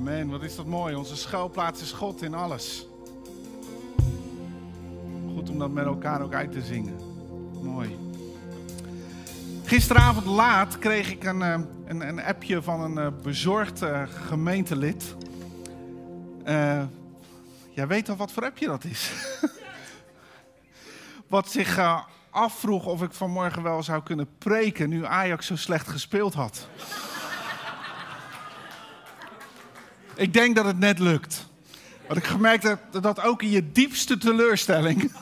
Amen. Wat is dat mooi. Onze schuilplaats is God in alles. Goed om dat met elkaar ook uit te zingen. Mooi. Gisteravond laat kreeg ik een, eh, een, een appje van een eh, bezorgd eh, gemeentelid. Jij weet al wat voor appje dat is. wat zich afvroeg of ik vanmorgen wel zou kunnen preken nu Ajax zo slecht gespeeld had. Ik denk dat het net lukt. Wat ik gemerkt heb, dat ook in je diepste teleurstelling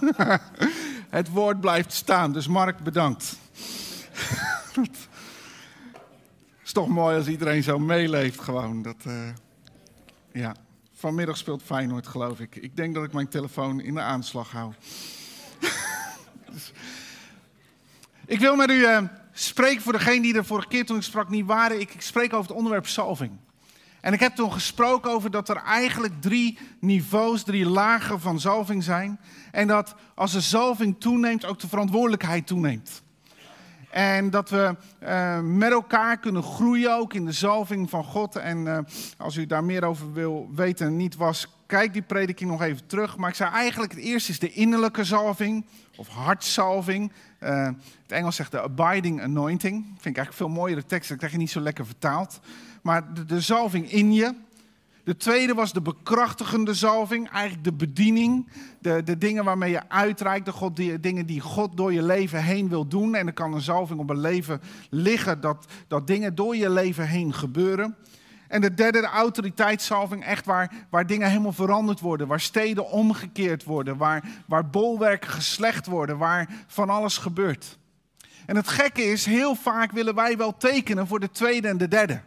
het woord blijft staan. Dus Mark, bedankt. Het is toch mooi als iedereen zo meeleeft gewoon. Dat, uh, ja. Vanmiddag speelt Feyenoord, geloof ik. Ik denk dat ik mijn telefoon in de aanslag hou. dus, ik wil met u uh, spreken voor degenen die er vorige keer toen ik sprak niet waren. Ik, ik spreek over het onderwerp salving. En ik heb toen gesproken over dat er eigenlijk drie niveaus, drie lagen van zalving zijn. En dat als de zalving toeneemt, ook de verantwoordelijkheid toeneemt. En dat we uh, met elkaar kunnen groeien ook in de zalving van God. En uh, als u daar meer over wil weten en niet was, kijk die prediking nog even terug. Maar ik zei eigenlijk, het eerste is de innerlijke zalving of hartzalving. Uh, het Engels zegt de abiding anointing. Vind ik eigenlijk veel mooiere tekst, dat krijg je niet zo lekker vertaald maar de, zalving in je. De tweede was de bekrachtigende zalving, eigenlijk de bediening. De, de dingen waarmee je uitreikt, de, God, dingen die God door je leven heen wil doen. En er kan een zalving op een leven liggen dat, dat dingen door je leven heen gebeuren. En de derde, de autoriteitszalving, echt waar, waar dingen helemaal veranderd worden. Waar steden omgekeerd worden, waar, waar bolwerken geslecht worden, waar van alles gebeurt. En het gekke is, heel vaak willen wij wel tekenen voor de tweede en de derde.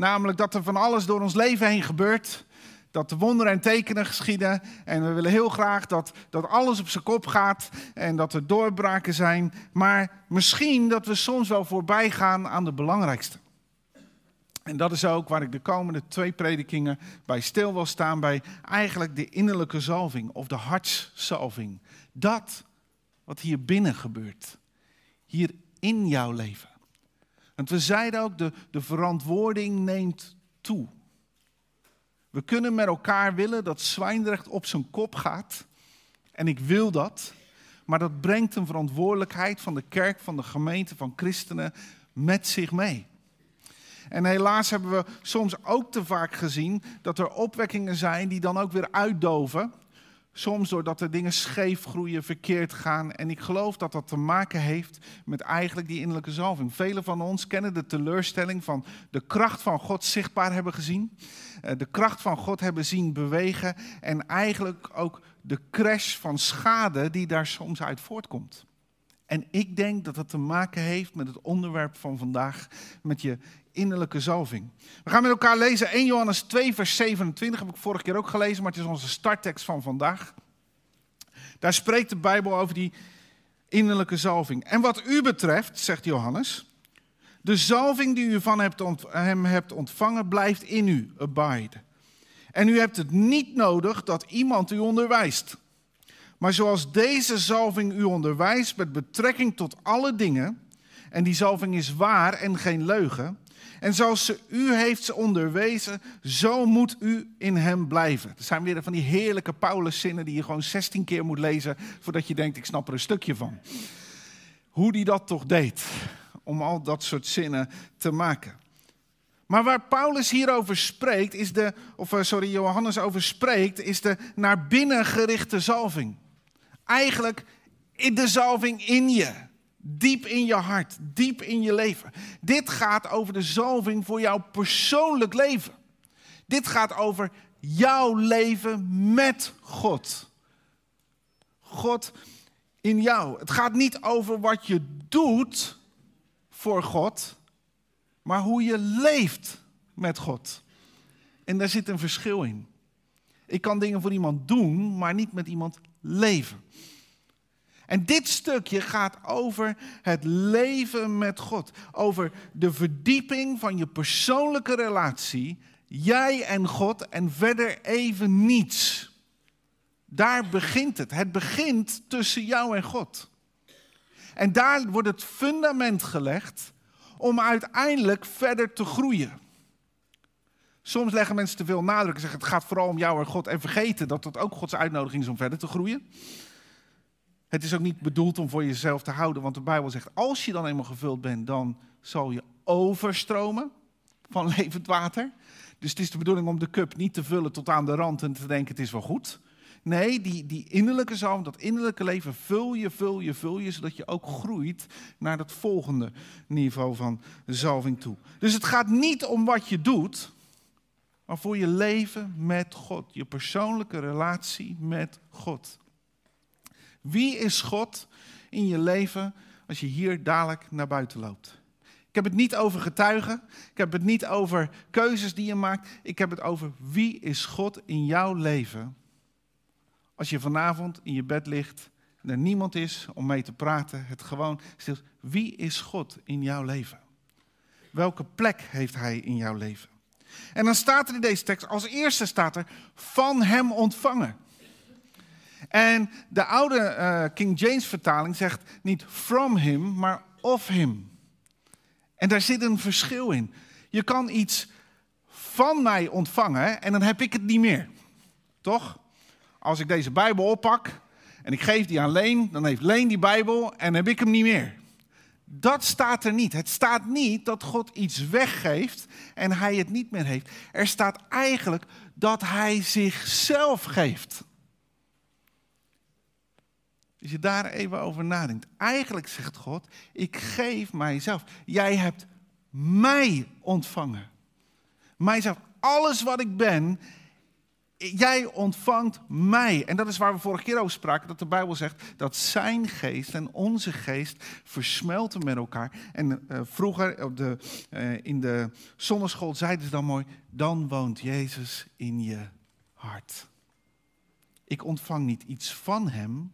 Namelijk dat er van alles door ons leven heen gebeurt. Dat de wonderen en tekenen geschieden. En we willen heel graag dat, dat alles op zijn kop gaat. En dat er doorbraken zijn. Maar misschien dat we soms wel voorbij gaan aan de belangrijkste. En dat is ook waar ik de komende twee predikingen bij stil wil staan. Bij eigenlijk de innerlijke zalving of de hartszalving. Dat wat hier binnen gebeurt. Hier in jouw leven. Want we zeiden ook, de, de verantwoording neemt toe. We kunnen met elkaar willen dat Zwijndrecht op zijn kop gaat. En ik wil dat. Maar dat brengt een verantwoordelijkheid van de kerk, van de gemeente, van christenen met zich mee. En helaas hebben we soms ook te vaak gezien dat er opwekkingen zijn die dan ook weer uitdoven. Soms doordat er dingen scheef groeien, verkeerd gaan. En ik geloof dat dat te maken heeft met eigenlijk die innerlijke zalving. Velen van ons kennen de teleurstelling van de kracht van God zichtbaar hebben gezien. Eh, de kracht van God hebben zien bewegen. En eigenlijk ook de crash van schade die daar soms uit voortkomt. En ik denk dat dat te maken heeft met het onderwerp van vandaag, met je innerlijke zalving. We gaan met elkaar lezen 1 Johannes 2, vers 27, heb ik vorige keer ook gelezen, maar het is onze starttekst van vandaag. Daar spreekt de Bijbel over die innerlijke zalving. En wat u betreft, zegt Johannes, de zalving die u van hem hebt ontvangen, blijft in u, abide. En u hebt het niet nodig dat iemand u onderwijst. Maar zoals deze zalving u onderwijst met betrekking tot alle dingen, en die zalving is waar en geen leugen, en zoals ze u heeft onderwezen, zo moet u in hem blijven. Er zijn weer van die heerlijke Paulus-zinnen die je gewoon 16 keer moet lezen voordat je denkt, ik snap er een stukje van. Hoe die dat toch deed, om al dat soort zinnen te maken. Maar waar Paulus hierover spreekt, is de, of eh, sorry, Johannes over spreekt, is de naar binnen gerichte zalving. Eigenlijk de zalving in je. Diep in je hart, diep in je leven. Dit gaat over de zalving voor jouw persoonlijk leven. Dit gaat over jouw leven met God. God in jou. Het gaat niet over wat je doet voor God, maar hoe je leeft met God. En daar zit een verschil in. Ik kan dingen voor iemand doen, maar niet met iemand leven. En dit stukje gaat over het leven met God. Over de verdieping van je persoonlijke relatie. Jij en God en verder even niets. Daar begint het. Het begint tussen jou en God. En daar wordt het fundament gelegd om uiteindelijk verder te groeien. Soms leggen mensen te veel nadruk en zeggen het gaat vooral om jou en God en vergeten dat dat ook Gods uitnodiging is om verder te groeien. Het is ook niet bedoeld om voor jezelf te houden, want de Bijbel zegt als je dan eenmaal gevuld bent, dan zal je overstromen van levend water. Dus het is de bedoeling om de cup niet te vullen tot aan de rand en te denken het is wel goed. Nee, die, die innerlijke zalm, dat innerlijke leven, vul je, vul je, vul je, zodat je ook groeit naar dat volgende niveau van zalving toe. Dus het gaat niet om wat je doet, maar voor je leven met God, je persoonlijke relatie met God. Wie is God in je leven als je hier dadelijk naar buiten loopt? Ik heb het niet over getuigen. Ik heb het niet over keuzes die je maakt. Ik heb het over wie is God in jouw leven als je vanavond in je bed ligt en er niemand is om mee te praten, het gewoon stil. Wie is God in jouw leven? Welke plek heeft Hij in jouw leven? En dan staat er in deze tekst, als eerste staat er, van Hem ontvangen. En de oude uh, King James vertaling zegt niet from Him, maar of Him. En daar zit een verschil in. Je kan iets van mij ontvangen en dan heb ik het niet meer. Toch? als ik deze Bijbel oppak en ik geef die aan Leen, dan heeft Leen die Bijbel en heb ik hem niet meer. Dat staat er niet. Het staat niet dat God iets weggeeft en hij het niet meer heeft. Er staat eigenlijk dat hij zichzelf geeft. Als je daar even over nadenkt. Eigenlijk zegt God, ik geef mijzelf. Jij hebt mij ontvangen. Mijzelf. Alles wat ik ben, jij ontvangt mij. En dat is waar we vorige keer over spraken, dat de Bijbel zegt dat zijn geest en onze geest versmelten met elkaar. En uh, vroeger op de, uh, in de zonneschool zeiden ze dan mooi, dan woont Jezus in je hart. Ik ontvang niet iets van hem,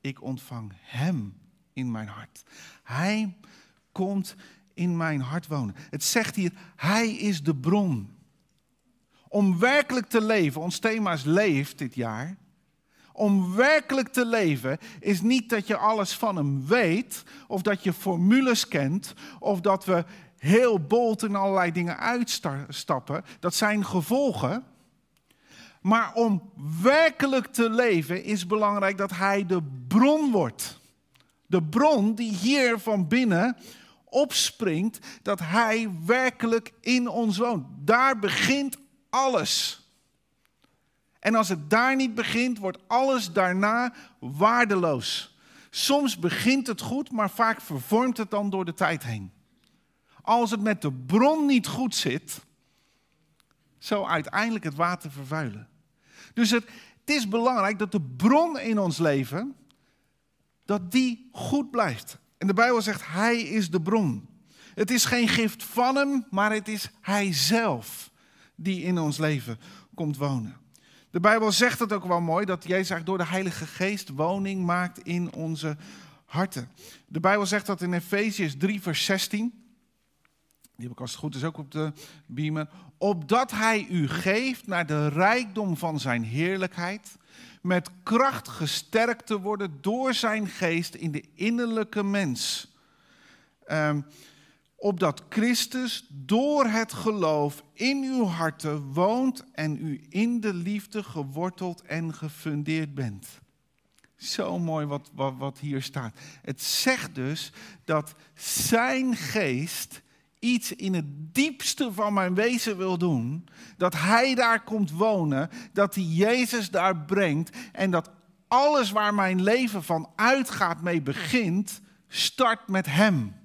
ik ontvang hem in mijn hart. Hij komt in mijn hart wonen. Het zegt hier, hij is de bron om werkelijk te leven, ons thema is leeft dit jaar. Om werkelijk te leven is niet dat je alles van hem weet, of dat je formules kent, of dat we heel bold in allerlei dingen uitstappen. Dat zijn gevolgen. Maar om werkelijk te leven is belangrijk dat hij de bron wordt. De bron die hier van binnen opspringt, dat hij werkelijk in ons woont. Daar begint alles. En als het daar niet begint, wordt alles daarna waardeloos. Soms begint het goed, maar vaak vervormt het dan door de tijd heen. Als het met de bron niet goed zit, zal uiteindelijk het water vervuilen. Dus het, het is belangrijk dat de bron in ons leven, dat die goed blijft. En de Bijbel zegt, hij is de bron. Het is geen gift van hem, maar het is hij zelf die in ons leven komt wonen. De Bijbel zegt het ook wel mooi, dat Jezus eigenlijk door de Heilige Geest woning maakt in onze harten. De Bijbel zegt dat in Efeziërs 3, vers 16. Die heb ik als het goed is ook op de beamer. Opdat hij u geeft naar de rijkdom van zijn heerlijkheid. Met kracht gesterkt te worden door zijn geest in de innerlijke mens. Um, opdat Christus door het geloof in uw harten woont en u in de liefde geworteld en gefundeerd bent. Zo mooi wat, wat, wat hier staat. Het zegt dus dat zijn geest iets in het diepste van mijn wezen wil doen. Dat hij daar komt wonen, dat hij Jezus daar brengt en dat alles waar mijn leven van uitgaat mee begint, start met hem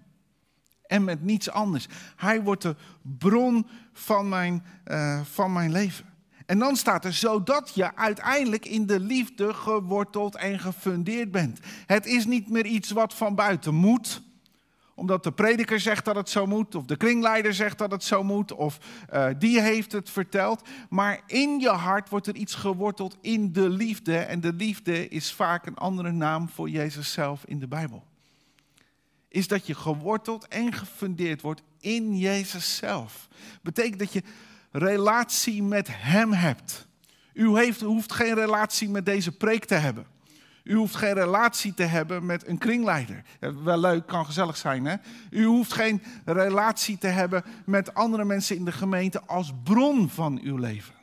en met niets anders. Hij wordt de bron van mijn, uh, van mijn leven. En dan staat er, zodat je uiteindelijk in de liefde geworteld en gefundeerd bent. Het is niet meer iets wat van buiten moet, omdat de prediker zegt dat het zo moet, of de kringleider zegt dat het zo moet, of uh, die heeft het verteld. Maar in je hart wordt er iets geworteld in de liefde. En de liefde is vaak een andere naam voor Jezus zelf in de Bijbel is dat je geworteld en gefundeerd wordt in Jezus zelf. Betekent dat je relatie met Hem hebt. U heeft, hoeft geen relatie met deze preek te hebben. U hoeft geen relatie te hebben met een kringleider. Wel leuk, kan gezellig zijn, hè? U hoeft geen relatie te hebben met andere mensen in de gemeente als bron van uw leven.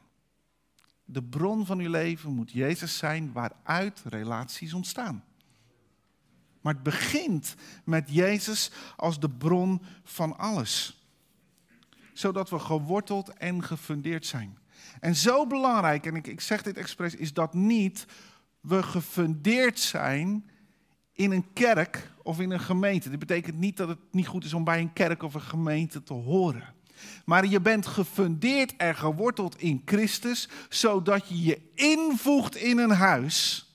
De bron van uw leven moet Jezus zijn waaruit relaties ontstaan. Maar het begint met Jezus als de bron van alles. Zodat we geworteld en gefundeerd zijn. En zo belangrijk, en ik, ik zeg dit expres, is dat niet we gefundeerd zijn in een kerk of in een gemeente. Dit betekent niet dat het niet goed is om bij een kerk of een gemeente te horen. Maar je bent gefundeerd en geworteld in Christus, zodat je je invoegt in een huis.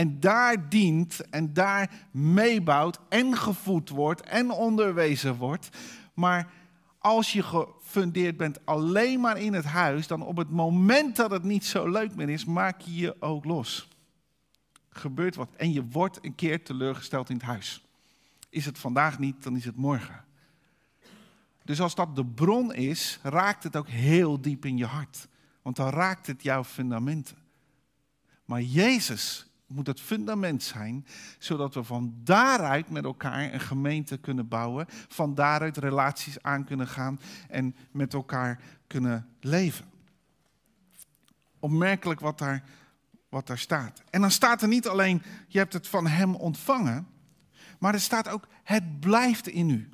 En daar dient en daar meebouwt en gevoed wordt en onderwezen wordt. Maar als je gefundeerd bent alleen maar in het huis, dan op het moment dat het niet zo leuk meer is, maak je je ook los. Gebeurt wat en je wordt een keer teleurgesteld in het huis. Is het vandaag niet, dan is het morgen. Dus als dat de bron is, raakt het ook heel diep in je hart. Want dan raakt het jouw fundamenten. Maar Jezus moet het fundament zijn, zodat we van daaruit met elkaar een gemeente kunnen bouwen, van daaruit relaties aan kunnen gaan en met elkaar kunnen leven. Opmerkelijk wat daar, wat daar staat. En dan staat er niet alleen, je hebt het van Hem ontvangen, maar er staat ook, het blijft in u.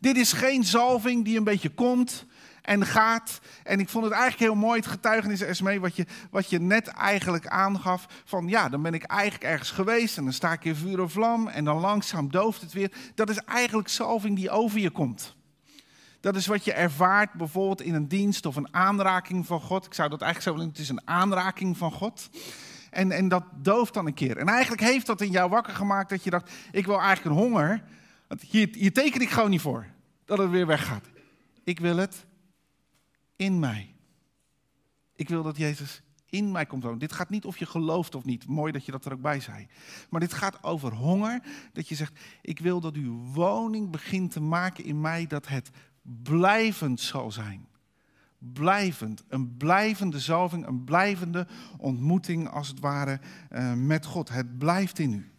Dit is geen zalving die een beetje komt en gaat. En ik vond het eigenlijk heel mooi, het getuigenis Esmee, wat je, wat je net eigenlijk aangaf. Van ja, dan ben ik eigenlijk ergens geweest en dan sta ik in vuur of vlam en dan langzaam dooft het weer. Dat is eigenlijk zalving die over je komt. Dat is wat je ervaart bijvoorbeeld in een dienst of een aanraking van God. Ik zou dat eigenlijk zo willen, het is een aanraking van God. En, en dat dooft dan een keer. En eigenlijk heeft dat in jou wakker gemaakt dat je dacht, ik wil eigenlijk een honger. Want hier, hier teken ik gewoon niet voor, dat het weer weggaat. Ik wil het in mij. Ik wil dat Jezus in mij komt wonen. Dit gaat niet of je gelooft of niet. Mooi dat je dat er ook bij zei. Maar dit gaat over honger. Dat je zegt, ik wil dat uw woning begint te maken in mij dat het blijvend zal zijn. Blijvend. Een blijvende zalving, een blijvende ontmoeting als het ware uh, met God. Het blijft in u.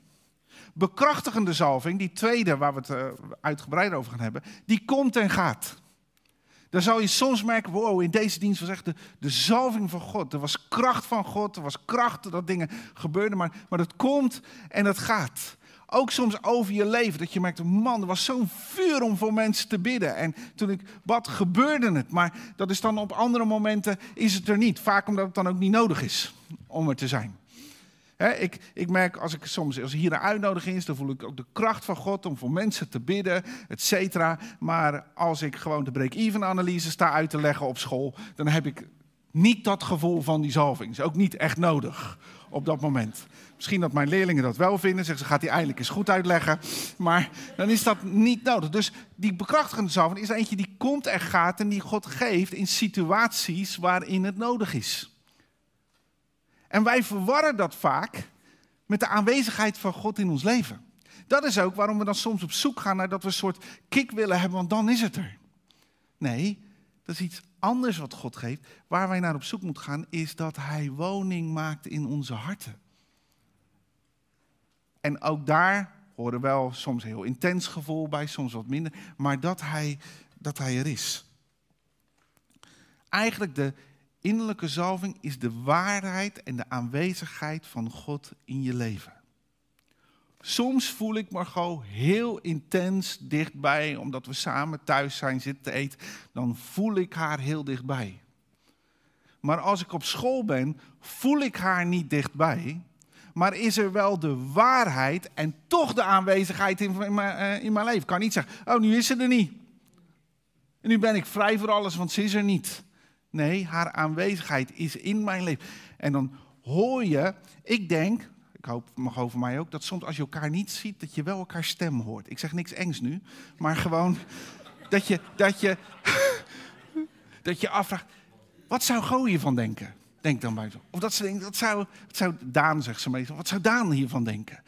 Bekrachtigende zalving, die tweede waar we het uh, uitgebreid over gaan hebben, die komt en gaat. Dan zou je soms merken, wow, in deze dienst was echt de, de zalving van God. Er was kracht van God, er was kracht dat dingen gebeurden, maar, maar dat komt en dat gaat. Ook soms over je leven, dat je merkt, man, er was zo'n vuur om voor mensen te bidden. En toen ik bad, gebeurde het. Maar dat is dan op andere momenten, is het er niet. Vaak omdat het dan ook niet nodig is om er te zijn ik, ik, merk als ik soms, als hier een uitnodiging is, dan voel ik ook de kracht van God om voor mensen te bidden, et cetera. Maar als ik gewoon de break-even analyse sta uit te leggen op school, dan heb ik niet dat gevoel van die zalving. Is ook niet echt nodig op dat moment. Misschien dat mijn leerlingen dat wel vinden. Zeggen ze, gaat hij eindelijk eens goed uitleggen. Maar dan is dat niet nodig. Dus die bekrachtigende zalving is eentje die komt en gaat en die God geeft in situaties waarin het nodig is. En wij verwarren dat vaak met de aanwezigheid van God in ons leven. Dat is ook waarom we dan soms op zoek gaan naar dat we een soort kick willen hebben, want dan is het er. Nee, dat is iets anders wat God geeft. Waar wij naar op zoek moeten gaan, is dat Hij woning maakt in onze harten. En ook daar horen wel soms een heel intens gevoel bij, soms wat minder, maar dat Hij, dat hij er is. Eigenlijk de innerlijke zalving is de waarheid en de aanwezigheid van God in je leven. Soms voel ik Margot heel intens dichtbij, omdat we samen thuis zijn zitten te eten. Dan voel ik haar heel dichtbij. Maar als ik op school ben, voel ik haar niet dichtbij. Maar is er wel de waarheid en toch de aanwezigheid in mijn, eh, in mijn leven? Ik kan niet zeggen, oh nu is ze er niet. En nu ben ik vrij voor alles, want ze is er niet. Nee, haar aanwezigheid is in mijn leven. En dan hoor je, ik denk, ik hoop, mag over mij ook, dat soms als je elkaar niet ziet, dat je wel elkaar stem hoort. Ik zeg niks engs nu, maar gewoon dat je, dat je, dat je afvraagt, wat zou Go hiervan denken? Denk dan buiten. Of dat ze denkt, wat zou, wat zou Daan, zegt ze meestal, wat zou Daan hiervan denken?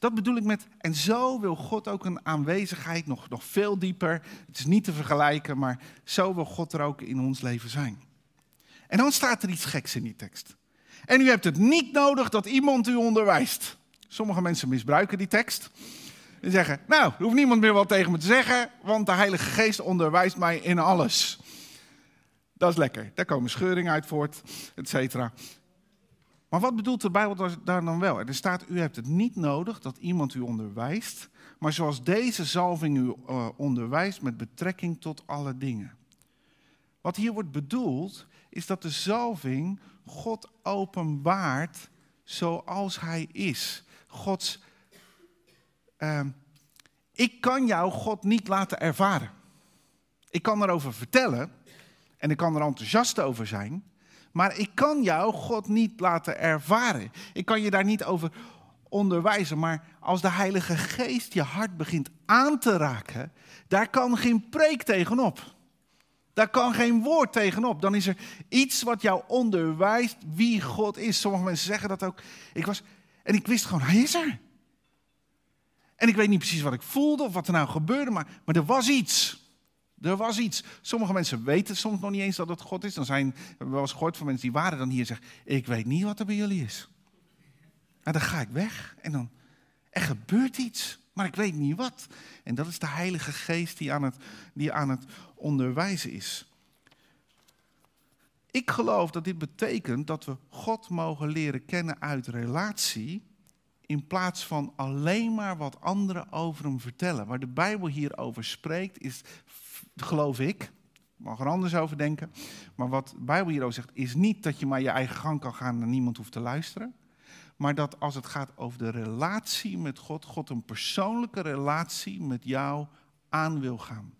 Dat bedoel ik met, en zo wil God ook een aanwezigheid nog, nog veel dieper. Het is niet te vergelijken, maar zo wil God er ook in ons leven zijn. En dan staat er iets geks in die tekst. En u hebt het niet nodig dat iemand u onderwijst. Sommige mensen misbruiken die tekst. En zeggen, nou, hoeft niemand meer wat tegen me te zeggen, want de Heilige Geest onderwijst mij in alles. Dat is lekker. Daar komen scheuringen uit voort, et cetera. Maar wat bedoelt de Bijbel daar dan wel? Er staat, u hebt het niet nodig dat iemand u onderwijst, maar zoals deze zalving u uh, onderwijst met betrekking tot alle dingen. Wat hier wordt bedoeld, is dat de zalving God openbaart zoals hij is. Gods. Uh, ik kan jou God niet laten ervaren. Ik kan erover vertellen en ik kan er enthousiast over zijn, maar ik kan jou God niet laten ervaren. Ik kan je daar niet over onderwijzen, maar als de Heilige Geest je hart begint aan te raken, daar kan geen preek tegenop. Daar kan geen woord tegenop. Dan is er iets wat jou onderwijst wie God is. Sommige mensen zeggen dat ook. Ik was, en ik wist gewoon, hij is er. En ik weet niet precies wat ik voelde of wat er nou gebeurde, maar, maar er was iets. Er was iets. Sommige mensen weten soms nog niet eens dat het God is. Dan zijn, we wel eens gehoord van mensen die waren dan hier en zeggen, ik weet niet wat er bij jullie is. En dan ga ik weg en dan, er gebeurt iets, maar ik weet niet wat. En dat is de Heilige Geest die aan het, die aan het onderwijzen is. Ik geloof dat dit betekent dat we God mogen leren kennen uit relatie, in plaats van alleen maar wat anderen over hem vertellen. Waar de Bijbel hierover spreekt, is, geloof ik, mag er anders over denken, maar wat de Bijbel hierover zegt, is niet dat je maar je eigen gang kan gaan en niemand hoeft te luisteren. Maar dat als het gaat over de relatie met God, God een persoonlijke relatie met jou aan wil gaan.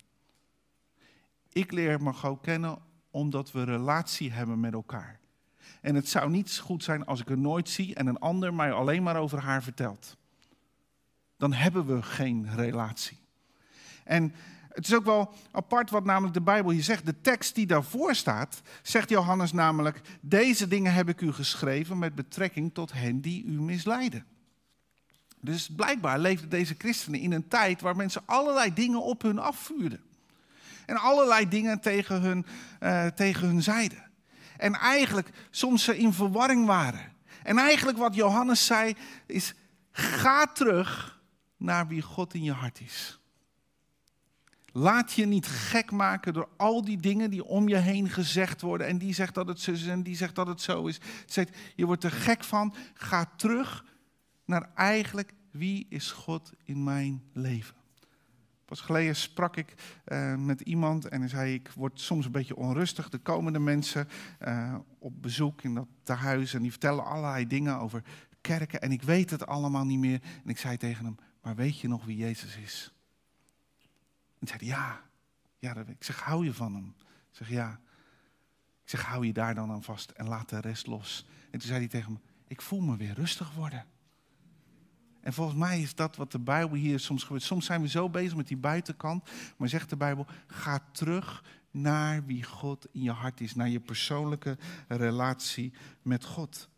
Ik leer Margot kennen omdat we relatie hebben met elkaar. En het zou niet goed zijn als ik er nooit zie en een ander mij alleen maar over haar vertelt. Dan hebben we geen relatie. En het is ook wel apart wat namelijk de Bijbel hier zegt. De tekst die daarvoor staat, zegt Johannes namelijk: Deze dingen heb ik u geschreven met betrekking tot hen die u misleiden. Dus blijkbaar leefden deze christenen in een tijd waar mensen allerlei dingen op hun afvuurden. En allerlei dingen tegen hun, uh, tegen hun zeiden. En eigenlijk soms ze in verwarring waren. En eigenlijk wat Johannes zei is: ga terug naar wie God in je hart is. Laat je niet gek maken door al die dingen die om je heen gezegd worden. En die zegt dat het zo is en die zegt dat het zo is. Zegt, je wordt er gek van. Ga terug naar eigenlijk wie is God in mijn leven. Pas geleden sprak ik uh, met iemand en zei: Ik word soms een beetje onrustig. Er komen de mensen uh, op bezoek in dat tehuis en die vertellen allerlei dingen over kerken. En ik weet het allemaal niet meer. En ik zei tegen hem: Maar weet je nog wie Jezus is? En zei hij, ja. ja ik zeg, hou je van hem? Ik zeg, ja. Ik zeg, hou je daar dan aan vast en laat de rest los. En toen zei hij tegen me, ik voel me weer rustig worden. En volgens mij is dat wat de Bijbel hier soms gebeurt. Soms zijn we zo bezig met die buitenkant. Maar zegt de Bijbel, ga terug naar wie God in je hart is. Naar je persoonlijke relatie met God.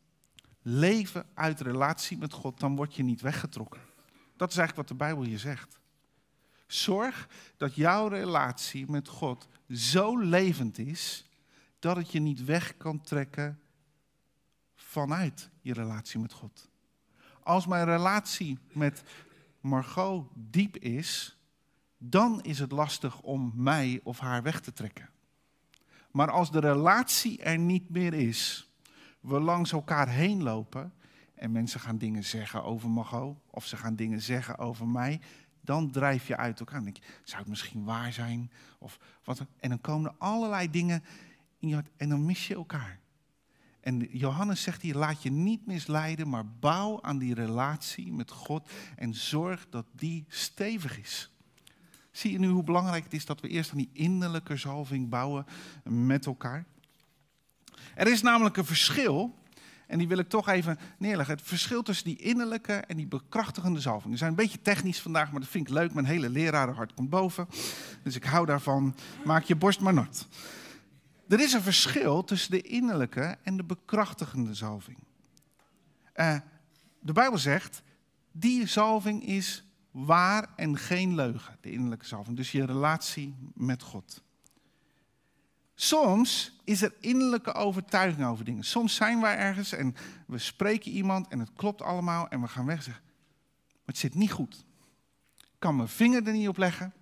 Leven uit relatie met God, dan word je niet weggetrokken. Dat is eigenlijk wat de Bijbel hier zegt. Zorg dat jouw relatie met God zo levend is dat het je niet weg kan trekken vanuit je relatie met God. Als mijn relatie met Margot diep is, dan is het lastig om mij of haar weg te trekken. Maar als de relatie er niet meer is, we langs elkaar heen lopen en mensen gaan dingen zeggen over Margot of ze gaan dingen zeggen over mij, dan drijf je uit elkaar. Dan denk je, zou het misschien waar zijn? Of wat, en dan komen er allerlei dingen in je hart en dan mis je elkaar. En Johannes zegt hier, laat je niet misleiden, maar bouw aan die relatie met God en zorg dat die stevig is. Zie je nu hoe belangrijk het is dat we eerst aan die innerlijke zalving bouwen met elkaar? Er is namelijk een verschil en die wil ik toch even neerleggen. Het verschil tussen die innerlijke en die bekrachtigende zalving. We zijn een beetje technisch vandaag, maar dat vind ik leuk. Mijn hele lerarenhart komt boven. Dus ik hou daarvan. Maak je borst maar nat. Er is een verschil tussen de innerlijke en de bekrachtigende zalving. Uh, de Bijbel zegt, die zalving is waar en geen leugen. De innerlijke zalving. Dus je relatie met God. Soms is er innerlijke overtuiging over dingen. Soms zijn wij ergens en we spreken iemand en het klopt allemaal en we gaan weg en zeggen, het zit niet goed. Ik kan mijn vinger er niet op leggen.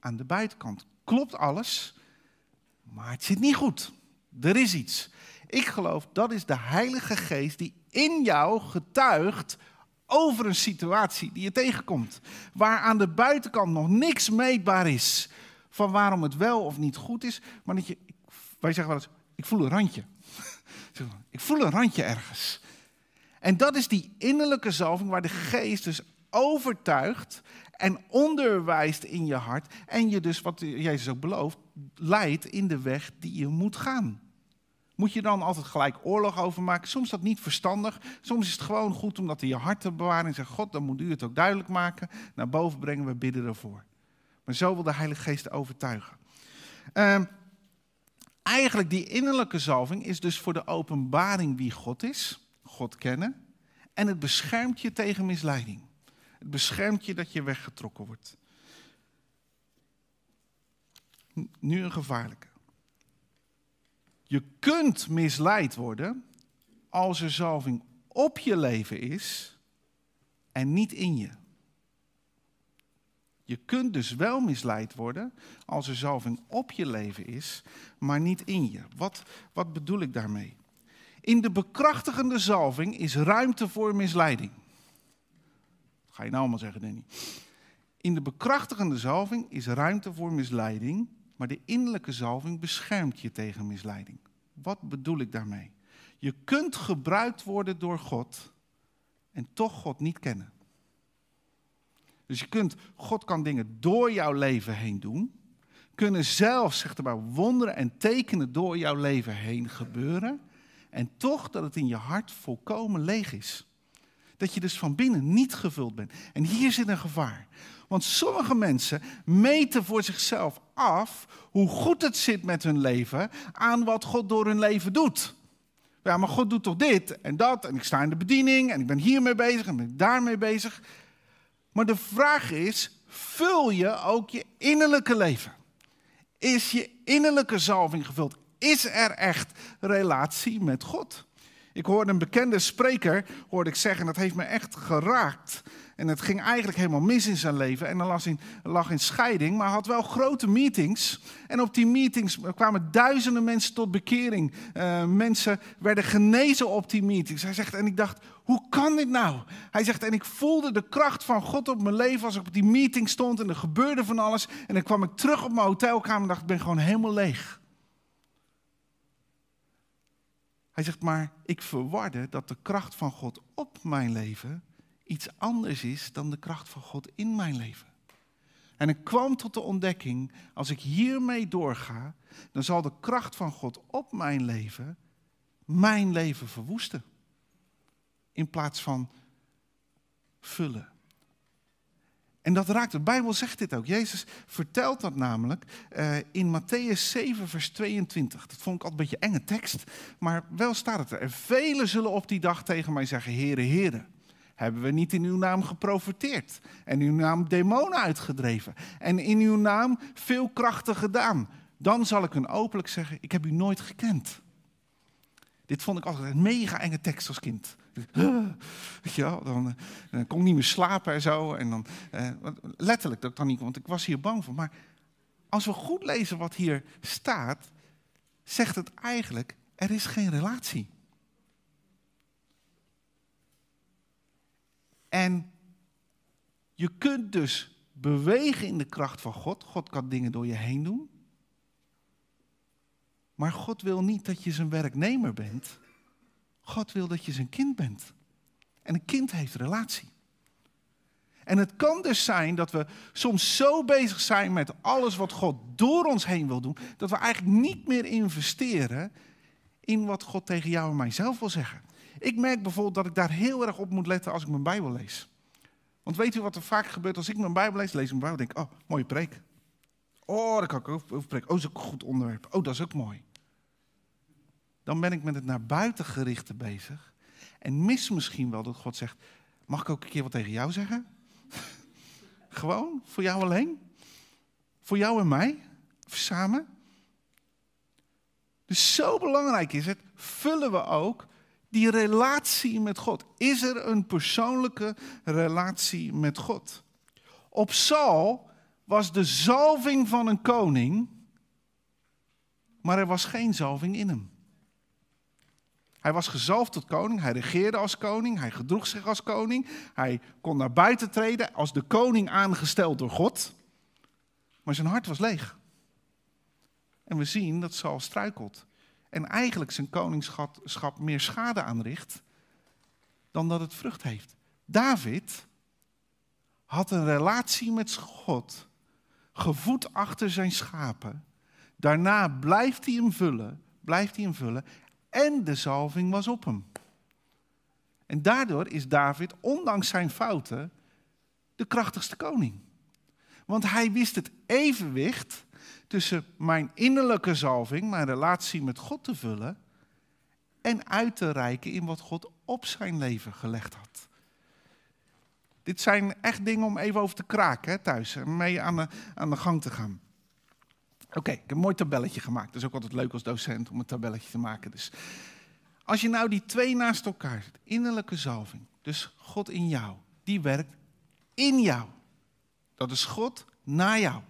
Aan de buitenkant klopt alles, maar het zit niet goed. Er is iets. Ik geloof dat is de Heilige Geest die in jou getuigt over een situatie die je tegenkomt. Waar aan de buitenkant nog niks meetbaar is van waarom het wel of niet goed is. Maar dat je, wij zeggen wel eens, ik voel een randje. Ik voel een randje ergens. En dat is die innerlijke zalving waar de geest dus overtuigt en onderwijst in je hart. En je dus, wat Jezus ook belooft, leidt in de weg die je moet gaan. Moet je dan altijd gelijk oorlog over maken? Soms is dat niet verstandig. Soms is het gewoon goed om dat in je hart te bewaren en zeggen: God, dan moet u het ook duidelijk maken. Naar boven brengen, we bidden ervoor. Maar zo wil de Heilige Geest overtuigen. Uh, eigenlijk die innerlijke zalving is dus voor de openbaring wie God is, God kennen. En het beschermt je tegen misleiding. Het beschermt je dat je weggetrokken wordt. Nu een gevaarlijke. Je kunt misleid worden als er zalving op je leven is en niet in je. Je kunt dus wel misleid worden als er zalving op je leven is, maar niet in je. Wat, wat bedoel ik daarmee? In de bekrachtigende zalving is ruimte voor misleiding. Ga je nou allemaal zeggen, Danny. In de bekrachtigende zalving is ruimte voor misleiding, maar de innerlijke zalving beschermt je tegen misleiding. Wat bedoel ik daarmee? Je kunt gebruikt worden door God en toch God niet kennen. Dus je kunt, God kan dingen door jouw leven heen doen. Kunnen zelfs, zegt maar, wonderen en tekenen door jouw leven heen gebeuren. En toch dat het in je hart volkomen leeg is. Dat je dus van binnen niet gevuld bent. En hier zit een gevaar. Want sommige mensen meten voor zichzelf af hoe goed het zit met hun leven aan wat God door hun leven doet. Ja, maar God doet toch dit en dat en ik sta in de bediening en ik ben hiermee bezig en ben daarmee bezig. Maar de vraag is, vul je ook je innerlijke leven? Is je innerlijke zalving gevuld? Is er echt relatie met God? Ik hoorde een bekende spreker, hoorde ik zeggen, dat heeft me echt geraakt. En het ging eigenlijk helemaal mis in zijn leven. En dan lag in, scheiding, maar had wel grote meetings. En op die meetings kwamen duizenden mensen tot bekering. Uh, mensen werden genezen op die meetings. Hij zegt, en ik dacht, hoe kan dit nou? Hij zegt, en ik voelde de kracht van God op mijn leven als ik op die meeting stond. En er gebeurde van alles. En dan kwam ik terug op mijn hotelkamer en dacht, ik ben gewoon helemaal leeg. Hij zegt, maar ik verwarde dat de kracht van God op mijn leven iets anders is dan de kracht van God in mijn leven. En ik kwam tot de ontdekking, als ik hiermee doorga, dan zal de kracht van God op mijn leven mijn leven verwoesten. In plaats van vullen. En dat raakt, de Bijbel zegt dit ook. Jezus vertelt dat namelijk uh, in Matthäus 7, vers 22. Dat vond ik altijd een beetje enge tekst, maar wel staat het er. En velen zullen op die dag tegen mij zeggen, Heere, Heere. Hebben we niet in uw naam geprofiteerd en uw naam demonen uitgedreven en in uw naam veel krachten gedaan? Dan zal ik hun openlijk zeggen, ik heb u nooit gekend. Dit vond ik altijd een mega enge tekst als kind. Weet je wel, dan, eh, dan kon ik niet meer slapen en zo. En dan, eh, letterlijk dat dan niet, want ik was hier bang voor. Maar als we goed lezen wat hier staat, zegt het eigenlijk, er is geen relatie. En je kunt dus bewegen in de kracht van God. God kan dingen door je heen doen. Maar God wil niet dat je zijn werknemer bent. God wil dat je zijn kind bent. En een kind heeft relatie. En het kan dus zijn dat we soms zo bezig zijn met alles wat God door ons heen wil doen, dat we eigenlijk niet meer investeren in wat God tegen jou en mijzelf wil zeggen. Ik merk bijvoorbeeld dat ik daar heel erg op moet letten als ik mijn Bijbel lees. Want weet u wat er vaak gebeurt als ik mijn Bijbel lees? Lees mijn Bijbel denk ik, oh, mooie preek. Oh, daar kan ik over preken. Oh, dat is ook een goed onderwerp. Oh, dat is ook mooi. Dan ben ik met het naar buiten gerichte bezig. En mis misschien wel dat God zegt, mag ik ook een keer wat tegen jou zeggen? Gewoon, voor jou alleen? Voor jou en mij? Samen? Dus zo belangrijk is het, vullen we ook die relatie met God. Is er een persoonlijke relatie met God? Op Saul was de zalving van een koning, maar er was geen zalving in hem. Hij was gezalfd tot koning, hij regeerde als koning, hij gedroeg zich als koning, hij kon naar buiten treden als de koning aangesteld door God, maar zijn hart was leeg. En we zien dat Saul struikelt en eigenlijk zijn koningschap meer schade aanricht dan dat het vrucht heeft. David had een relatie met God, gevoed achter zijn schapen. Daarna blijft hij hem vullen, blijft hij hem vullen en de zalving was op hem. En daardoor is David, ondanks zijn fouten, de krachtigste koning. Want hij wist het evenwicht tussen mijn innerlijke zalving, mijn relatie met God te vullen, en uit te reiken in wat God op zijn leven gelegd had. Dit zijn echt dingen om even over te kraken hè, thuis en mee aan de, aan de gang te gaan. Oké, ik heb een mooi tabelletje gemaakt. Dat is ook altijd leuk als docent om een tabelletje te maken. Dus als je nou die twee naast elkaar zet, innerlijke zalving, dus God in jou, die werkt in jou. Dat is God naar jou.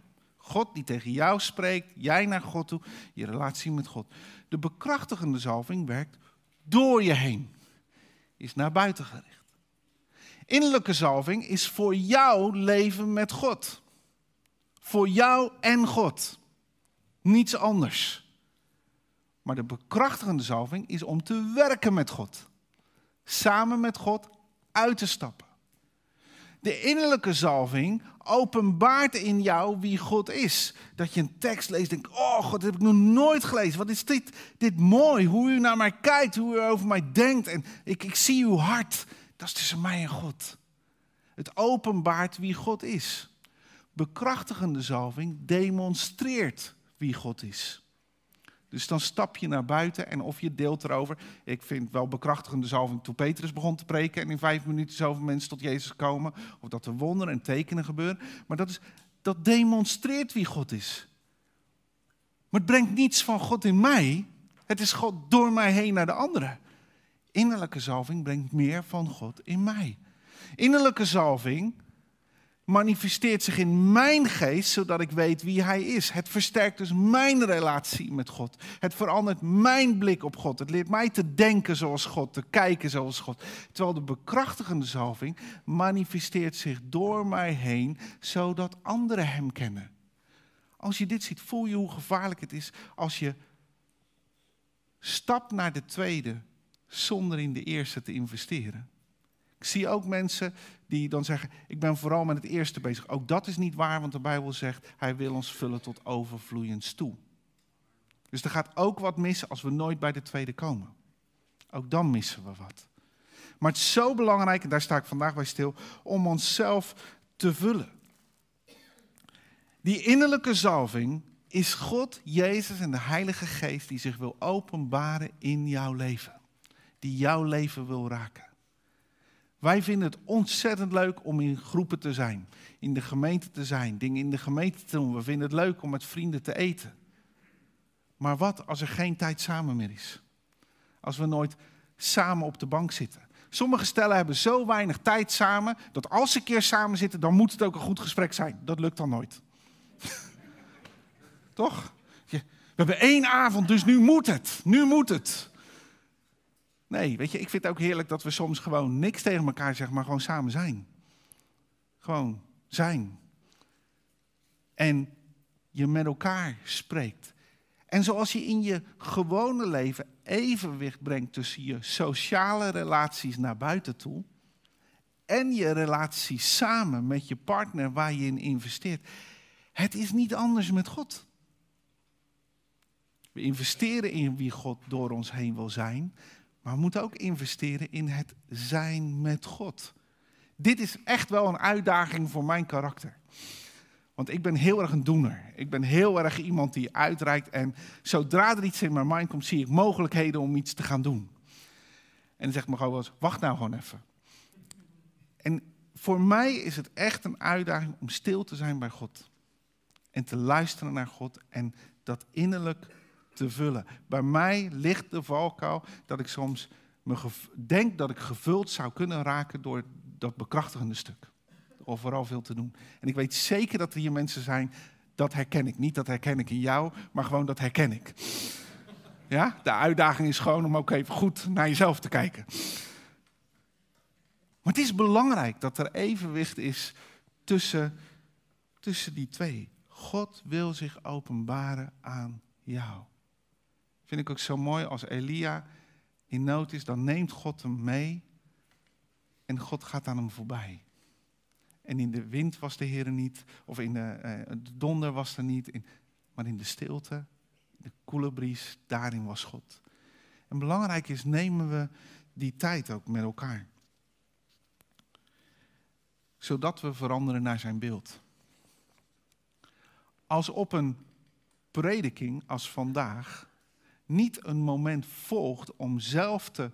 God die tegen jou spreekt, jij naar God toe, je relatie met God. De bekrachtigende zalving werkt door je heen, is naar buiten gericht. Innerlijke zalving is voor jouw leven met God. Voor jou en God. Niets anders. Maar de bekrachtigende zalving is om te werken met God. Samen met God uit te stappen. De innerlijke zalving openbaart in jou wie God is. Dat je een tekst leest en denkt, oh God, dat heb ik nog nooit gelezen. Wat is dit, dit mooi, hoe u naar mij kijkt, hoe u over mij denkt. En ik, ik zie uw hart. Dat is tussen mij en God. Het openbaart wie God is. Bekrachtigende zalving demonstreert wie God is. Dus dan stap je naar buiten en of je deelt erover. Ik vind wel bekrachtigende zalving toen Petrus begon te preken en in vijf minuten zoveel mensen tot Jezus komen. Of dat er wonderen en tekenen gebeuren. Maar dat, is, dat demonstreert wie God is. Maar het brengt niets van God in mij. Het is God door mij heen naar de anderen. Innerlijke zalving brengt meer van God in mij. Innerlijke zalving manifesteert zich in mijn geest, zodat ik weet wie Hij is. Het versterkt dus mijn relatie met God. Het verandert mijn blik op God. Het leert mij te denken zoals God, te kijken zoals God. Terwijl de bekrachtigende zalving manifesteert zich door mij heen, zodat anderen Hem kennen. Als je dit ziet, voel je hoe gevaarlijk het is als je stapt naar de tweede zonder in de eerste te investeren. Ik zie ook mensen die dan zeggen: Ik ben vooral met het eerste bezig. Ook dat is niet waar, want de Bijbel zegt: Hij wil ons vullen tot overvloeiends toe. Dus er gaat ook wat missen als we nooit bij de tweede komen. Ook dan missen we wat. Maar het is zo belangrijk, en daar sta ik vandaag bij stil, om onszelf te vullen. Die innerlijke zalving is God, Jezus en de Heilige Geest die zich wil openbaren in jouw leven. Die jouw leven wil raken. Wij vinden het ontzettend leuk om in groepen te zijn, in de gemeente te zijn, dingen in de gemeente te doen. We vinden het leuk om met vrienden te eten. Maar wat als er geen tijd samen meer is? Als we nooit samen op de bank zitten. Sommige stellen hebben zo weinig tijd samen, dat als ze een keer samen zitten, dan moet het ook een goed gesprek zijn. Dat lukt dan nooit. Toch? We hebben één avond, dus nu moet het. Nu moet het. Nee, weet je, ik vind het ook heerlijk dat we soms gewoon niks tegen elkaar zeggen, maar gewoon samen zijn. Gewoon zijn. En je met elkaar spreekt. En zoals je in je gewone leven evenwicht brengt tussen je sociale relaties naar buiten toe en je relatie samen met je partner waar je in investeert. Het is niet anders met God. We investeren in wie God door ons heen wil zijn. Maar we moeten ook investeren in het zijn met God. Dit is echt wel een uitdaging voor mijn karakter. Want ik ben heel erg een doener. Ik ben heel erg iemand die uitreikt. En zodra er iets in mijn mind komt, zie ik mogelijkheden om iets te gaan doen. En dan zegt me gewoon wacht nou gewoon even. En voor mij is het echt een uitdaging om stil te zijn bij God. En te luisteren naar God en dat innerlijk te vullen. Bij mij ligt de valkuil dat ik soms me denk dat ik gevuld zou kunnen raken door dat bekrachtigende stuk. Of vooral veel te doen. En ik weet zeker dat er hier mensen zijn, dat herken ik. Niet dat herken ik in jou, maar gewoon dat herken ik. Ja, de uitdaging is gewoon om ook even goed naar jezelf te kijken. Maar het is belangrijk dat er evenwicht is tussen, tussen die twee. God wil zich openbaren aan jou. Vind ik ook zo mooi als Elia in nood is, dan neemt God hem mee en God gaat aan hem voorbij. En in de wind was de Heer niet, of in de, uh, de donder was er niet, in, maar in de stilte, de koele bries, daarin was God. En belangrijk is, nemen we die tijd ook met elkaar. Zodat we veranderen naar zijn beeld. Als op een prediking als vandaag niet een moment volgt om zelf te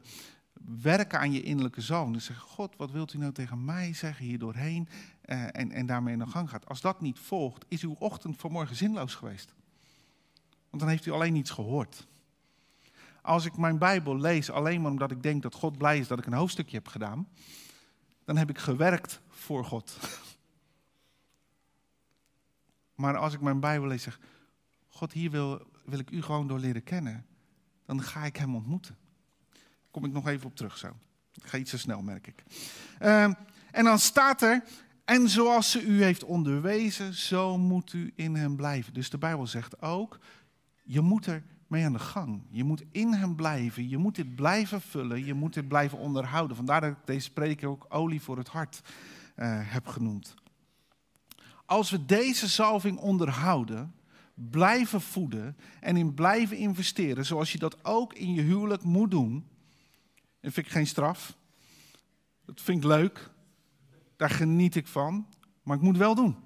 werken aan je innerlijke zoon. Dus zeggen, God, wat wilt u nou tegen mij zeggen hier doorheen? Uh, en, en daarmee in de gang gaat. Als dat niet volgt, is uw ochtend vanmorgen zinloos geweest. Want dan heeft u alleen niets gehoord. Als ik mijn Bijbel lees alleen maar omdat ik denk dat God blij is dat ik een hoofdstukje heb gedaan, dan heb ik gewerkt voor God. Maar als ik mijn Bijbel lees, zeg, God, hier wil, wil ik u gewoon door leren kennen, dan ga ik hem ontmoeten. Kom ik nog even op terug zo. Ik ga iets te snel, merk ik. Uh, en dan staat er, en zoals ze u heeft onderwezen, zo moet u in hem blijven. Dus de Bijbel zegt ook, je moet er mee aan de gang. Je moet in hem blijven. Je moet dit blijven vullen. Je moet dit blijven onderhouden. Vandaar dat ik deze preek ook olie voor het hart uh, heb genoemd. Als we deze zalving onderhouden, blijven voeden en in blijven investeren, zoals je dat ook in je huwelijk moet doen. Dat vind ik geen straf. Dat vind ik leuk. Daar geniet ik van. Maar ik moet wel doen.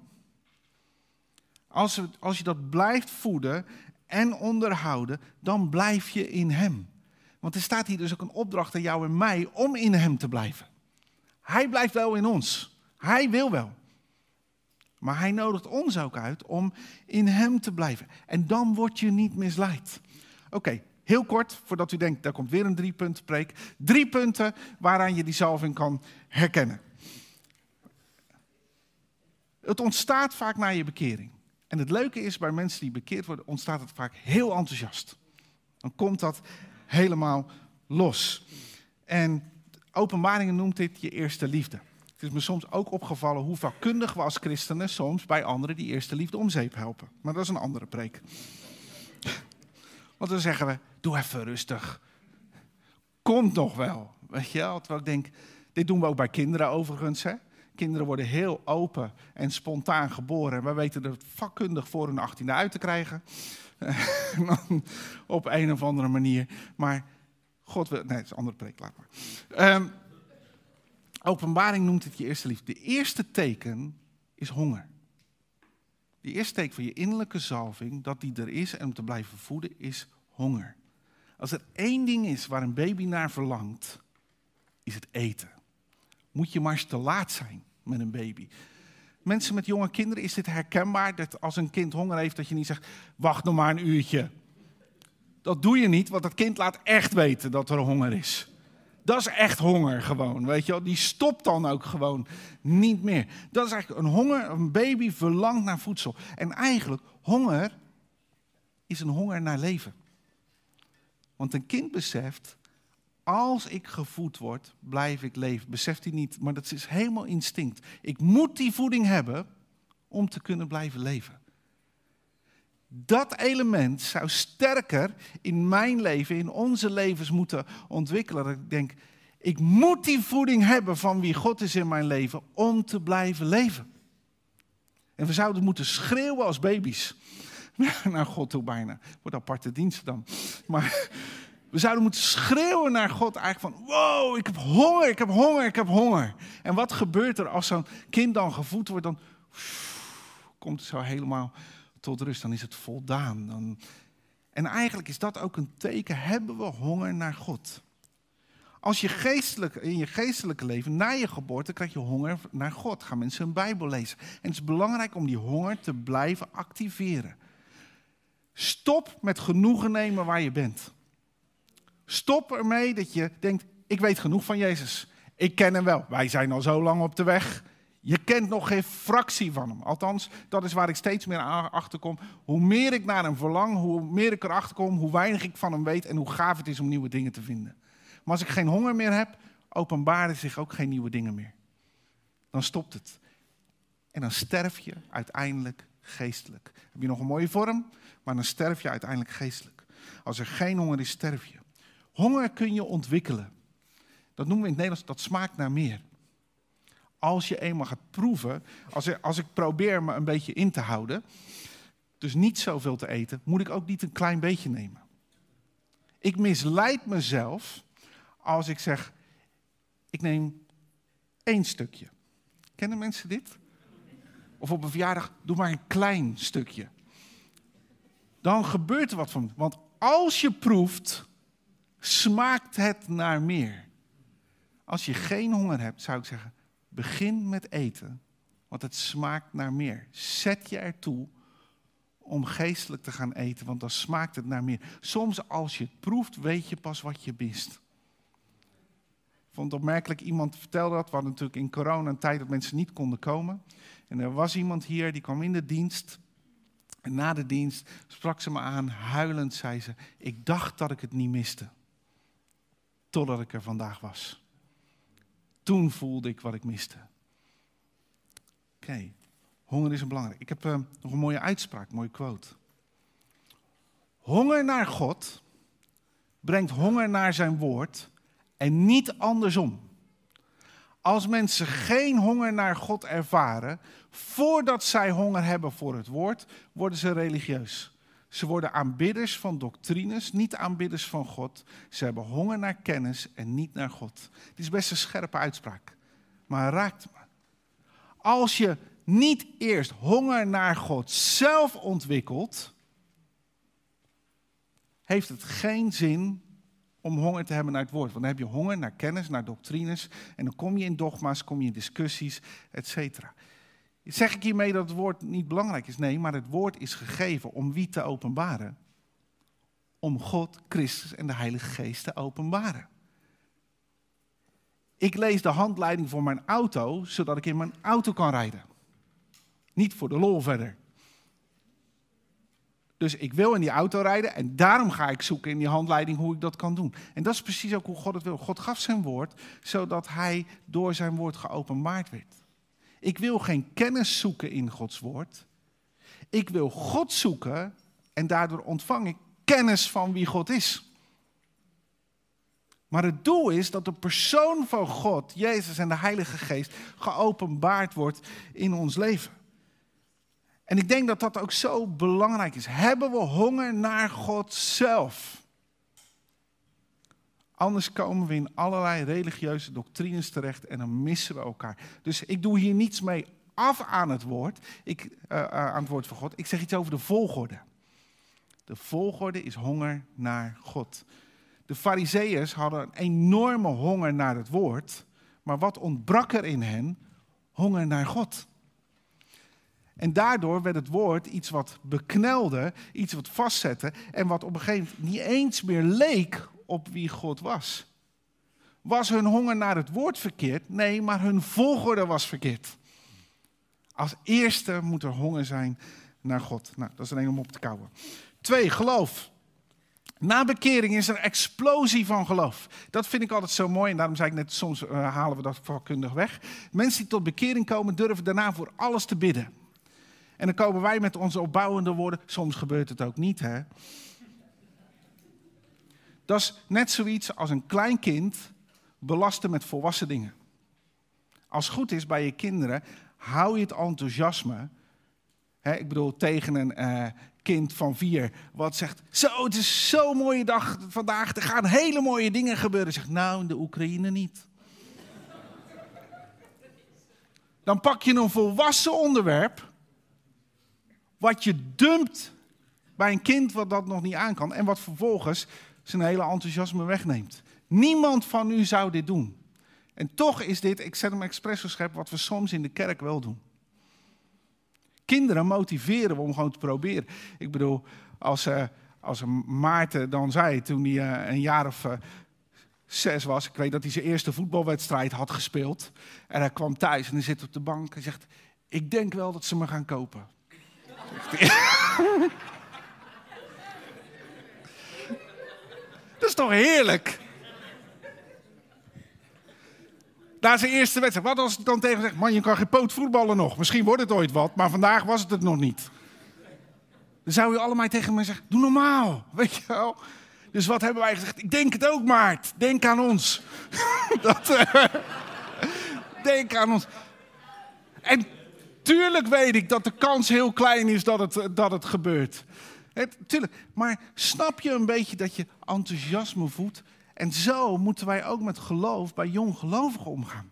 Als, als je dat blijft voeden en onderhouden, dan blijf je in Hem. Want er staat hier dus ook een opdracht aan jou en mij om in Hem te blijven. Hij blijft wel in ons. Hij wil wel. Maar hij nodigt ons ook uit om in hem te blijven. En dan word je niet misleid. Oké, heel kort, voordat u denkt, daar komt weer een drie punten preek. Drie punten waaraan je die zalving kan herkennen. Het ontstaat vaak na je bekering. En het leuke is, bij mensen die bekeerd worden, ontstaat het vaak heel enthousiast. Dan komt dat helemaal los. En openbaringen noemt dit je eerste liefde. Het is me soms ook opgevallen hoe vakkundig we als christenen soms bij anderen die eerste liefde om zeep helpen. Maar dat is een andere preek. Want dan zeggen we, doe even rustig. Komt nog wel. Weet je wel? Terwijl ik denk, dit doen we ook bij kinderen overigens. Hè? Kinderen worden heel open en spontaan geboren. We weten er vakkundig voor hun achttiende uit te krijgen. op een of andere manier. Maar God wil... Nee, het is een andere preek, laat maar. Um, Openbaring noemt het je eerste liefde. De eerste teken is honger. De eerste teken van je innerlijke zalving, dat die er is en om te blijven voeden, is honger. Als er één ding is waar een baby naar verlangt, is het eten. Moet je maar eens te laat zijn met een baby. Mensen met jonge kinderen, is dit herkenbaar? Dat als een kind honger heeft, dat je niet zegt, wacht nog maar een uurtje. Dat doe je niet, want dat kind laat echt weten dat er honger is. Dat is echt honger gewoon, weet je wel. Die stopt dan ook gewoon niet meer. Dat is eigenlijk een honger, een baby verlangt naar voedsel. En eigenlijk, honger is een honger naar leven. Want een kind beseft, als ik gevoed word, blijf ik leven. Beseft hij niet, maar dat is helemaal instinct. Ik moet die voeding hebben om te kunnen blijven leven. Dat element zou sterker in mijn leven, in onze levens moeten ontwikkelen. Dat ik denk, ik moet die voeding hebben van wie God is in mijn leven om te blijven leven. En we zouden moeten schreeuwen als baby's. Naar God toe bijna. Wordt aparte dienst dan. Maar we zouden moeten schreeuwen naar God eigenlijk van... Wow, ik heb honger, ik heb honger, ik heb honger. En wat gebeurt er als zo'n kind dan gevoed wordt? Dan komt het zo helemaal tot rust, dan is het voldaan. Dan... En eigenlijk is dat ook een teken, hebben we honger naar God. Als je geestelijk, in je geestelijke leven, na je geboorte, krijg je honger naar God. Gaan mensen een Bijbel lezen. En het is belangrijk om die honger te blijven activeren. Stop met genoegen nemen waar je bent. Stop ermee dat je denkt, ik weet genoeg van Jezus. Ik ken hem wel. Wij zijn al zo lang op de weg. Je kent nog geen fractie van hem. Althans, dat is waar ik steeds meer achter kom. Hoe meer ik naar hem verlang, hoe meer ik erachter kom, hoe weinig ik van hem weet en hoe gaaf het is om nieuwe dingen te vinden. Maar als ik geen honger meer heb, openbaren zich ook geen nieuwe dingen meer. Dan stopt het. En dan sterf je uiteindelijk geestelijk. Heb je nog een mooie vorm, maar dan sterf je uiteindelijk geestelijk. Als er geen honger is, sterf je. Honger kun je ontwikkelen. Dat noemen we in het Nederlands, dat smaakt naar meer. Als je eenmaal gaat proeven, als, ik, als ik probeer me een beetje in te houden, dus niet zoveel te eten, moet ik ook niet een klein beetje nemen. Ik misleid mezelf als ik zeg, ik neem één stukje. Kennen mensen dit? Of op een verjaardag, doe maar een klein stukje. Dan gebeurt er wat van. Want als je proeft, smaakt het naar meer. Als je geen honger hebt, zou ik zeggen, begin met eten, want het smaakt naar meer. Zet je ertoe om geestelijk te gaan eten, want dan smaakt het naar meer. Soms als je het proeft, weet je pas wat je mist. Ik vond het opmerkelijk, iemand vertelde dat. We hadden natuurlijk in corona een tijd dat mensen niet konden komen. En er was iemand hier, die kwam in de dienst. En na de dienst sprak ze me aan, huilend zei ze, ik dacht dat ik het niet miste. Totdat ik er vandaag was. Toen voelde ik wat ik miste. Oké, honger is een belangrijk. Ik heb uh, nog een mooie uitspraak, een mooie quote. Honger naar God brengt honger naar zijn woord en niet andersom. Als mensen geen honger naar God ervaren, voordat zij honger hebben voor het woord, worden ze religieus. Ze worden aanbidders van doctrines, niet aanbidders van God. Ze hebben honger naar kennis en niet naar God. Dit is best een scherpe uitspraak, maar raakt me. Als je niet eerst honger naar God zelf ontwikkelt, heeft het geen zin om honger te hebben naar het woord. Want dan heb je honger naar kennis, naar doctrines. En dan kom je in dogma's, kom je in discussies, et. Zeg ik hiermee dat het woord niet belangrijk is? Nee, maar het woord is gegeven om wie te openbaren? Om God, Christus en de Heilige Geest te openbaren. Ik lees de handleiding voor mijn auto, zodat ik in mijn auto kan rijden. Niet voor de lol verder. Dus ik wil in die auto rijden en daarom ga ik zoeken in die handleiding hoe ik dat kan doen. En dat is precies ook hoe God het wil. God gaf zijn woord, zodat hij door zijn woord geopenbaard werd. Ik wil geen kennis zoeken in Gods woord. Ik wil God zoeken en daardoor ontvang ik kennis van wie God is. Maar het doel is dat de persoon van God, Jezus en de Heilige Geest, geopenbaard wordt in ons leven. En ik denk dat dat ook zo belangrijk is. Hebben we honger naar God zelf? Anders komen we in allerlei religieuze doctrines terecht en dan missen we elkaar. Dus ik doe hier niets mee af aan het woord, ik, uh, aan het woord van God. Ik zeg iets over de volgorde. De volgorde is honger naar God. De Fariseeërs hadden een enorme honger naar het woord, maar wat ontbrak er in hen? Honger naar God. En daardoor werd het woord iets wat beknelde, iets wat vastzette en wat op een gegeven moment niet eens meer leek op wie God was. Was hun honger naar het woord verkeerd? Nee, maar hun volgorde was verkeerd. Als eerste moet er honger zijn naar God. Nou, dat is alleen om op te kouwen. Twee, geloof. Na bekering is er explosie van geloof. Dat vind ik altijd zo mooi en daarom zei ik net, soms uh, halen we dat vakkundig weg. Mensen die tot bekering komen, durven daarna voor alles te bidden. En dan komen wij met onze opbouwende woorden. Soms gebeurt het ook niet, hè? Dat is net zoiets als een klein kind belasten met volwassen dingen. Als het goed is bij je kinderen, hou je het enthousiasme. Hè, ik bedoel, tegen een uh, kind van vier, wat zegt: Zo, het is zo'n mooie dag vandaag, er gaan hele mooie dingen gebeuren. Zegt: Nou, in de Oekraïne niet. Dan pak je een volwassen onderwerp, wat je dumpt bij een kind wat dat nog niet aan kan, en wat vervolgens zijn hele enthousiasme wegneemt. Niemand van u zou dit doen. En toch is dit, ik zet hem expres wat we soms in de kerk wel doen. Kinderen motiveren we om gewoon te proberen. Ik bedoel, als, uh, als Maarten dan zei, toen hij een jaar of zes was. Ik weet dat hij zijn eerste voetbalwedstrijd had gespeeld. En hij kwam thuis en hij zit op de bank en zegt: Ik denk wel dat ze me gaan kopen. Dat is toch heerlijk? Na zijn eerste wedstrijd. Wat als ik dan tegen zegt: Man, je kan geen poot voetballen nog. Misschien wordt het ooit wat, maar vandaag was het het nog niet. Dan zou je allemaal tegen me zeggen: Doe normaal. Weet je wel? Dus wat hebben wij gezegd? Ik denk het ook, Maart. Denk aan ons. dat, uh, denk aan ons. En tuurlijk weet ik dat de kans heel klein is dat het, dat het gebeurt. Het, tuurlijk. Maar snap je een beetje dat je enthousiasme voedt? En zo moeten wij ook met geloof bij jonggelovigen omgaan.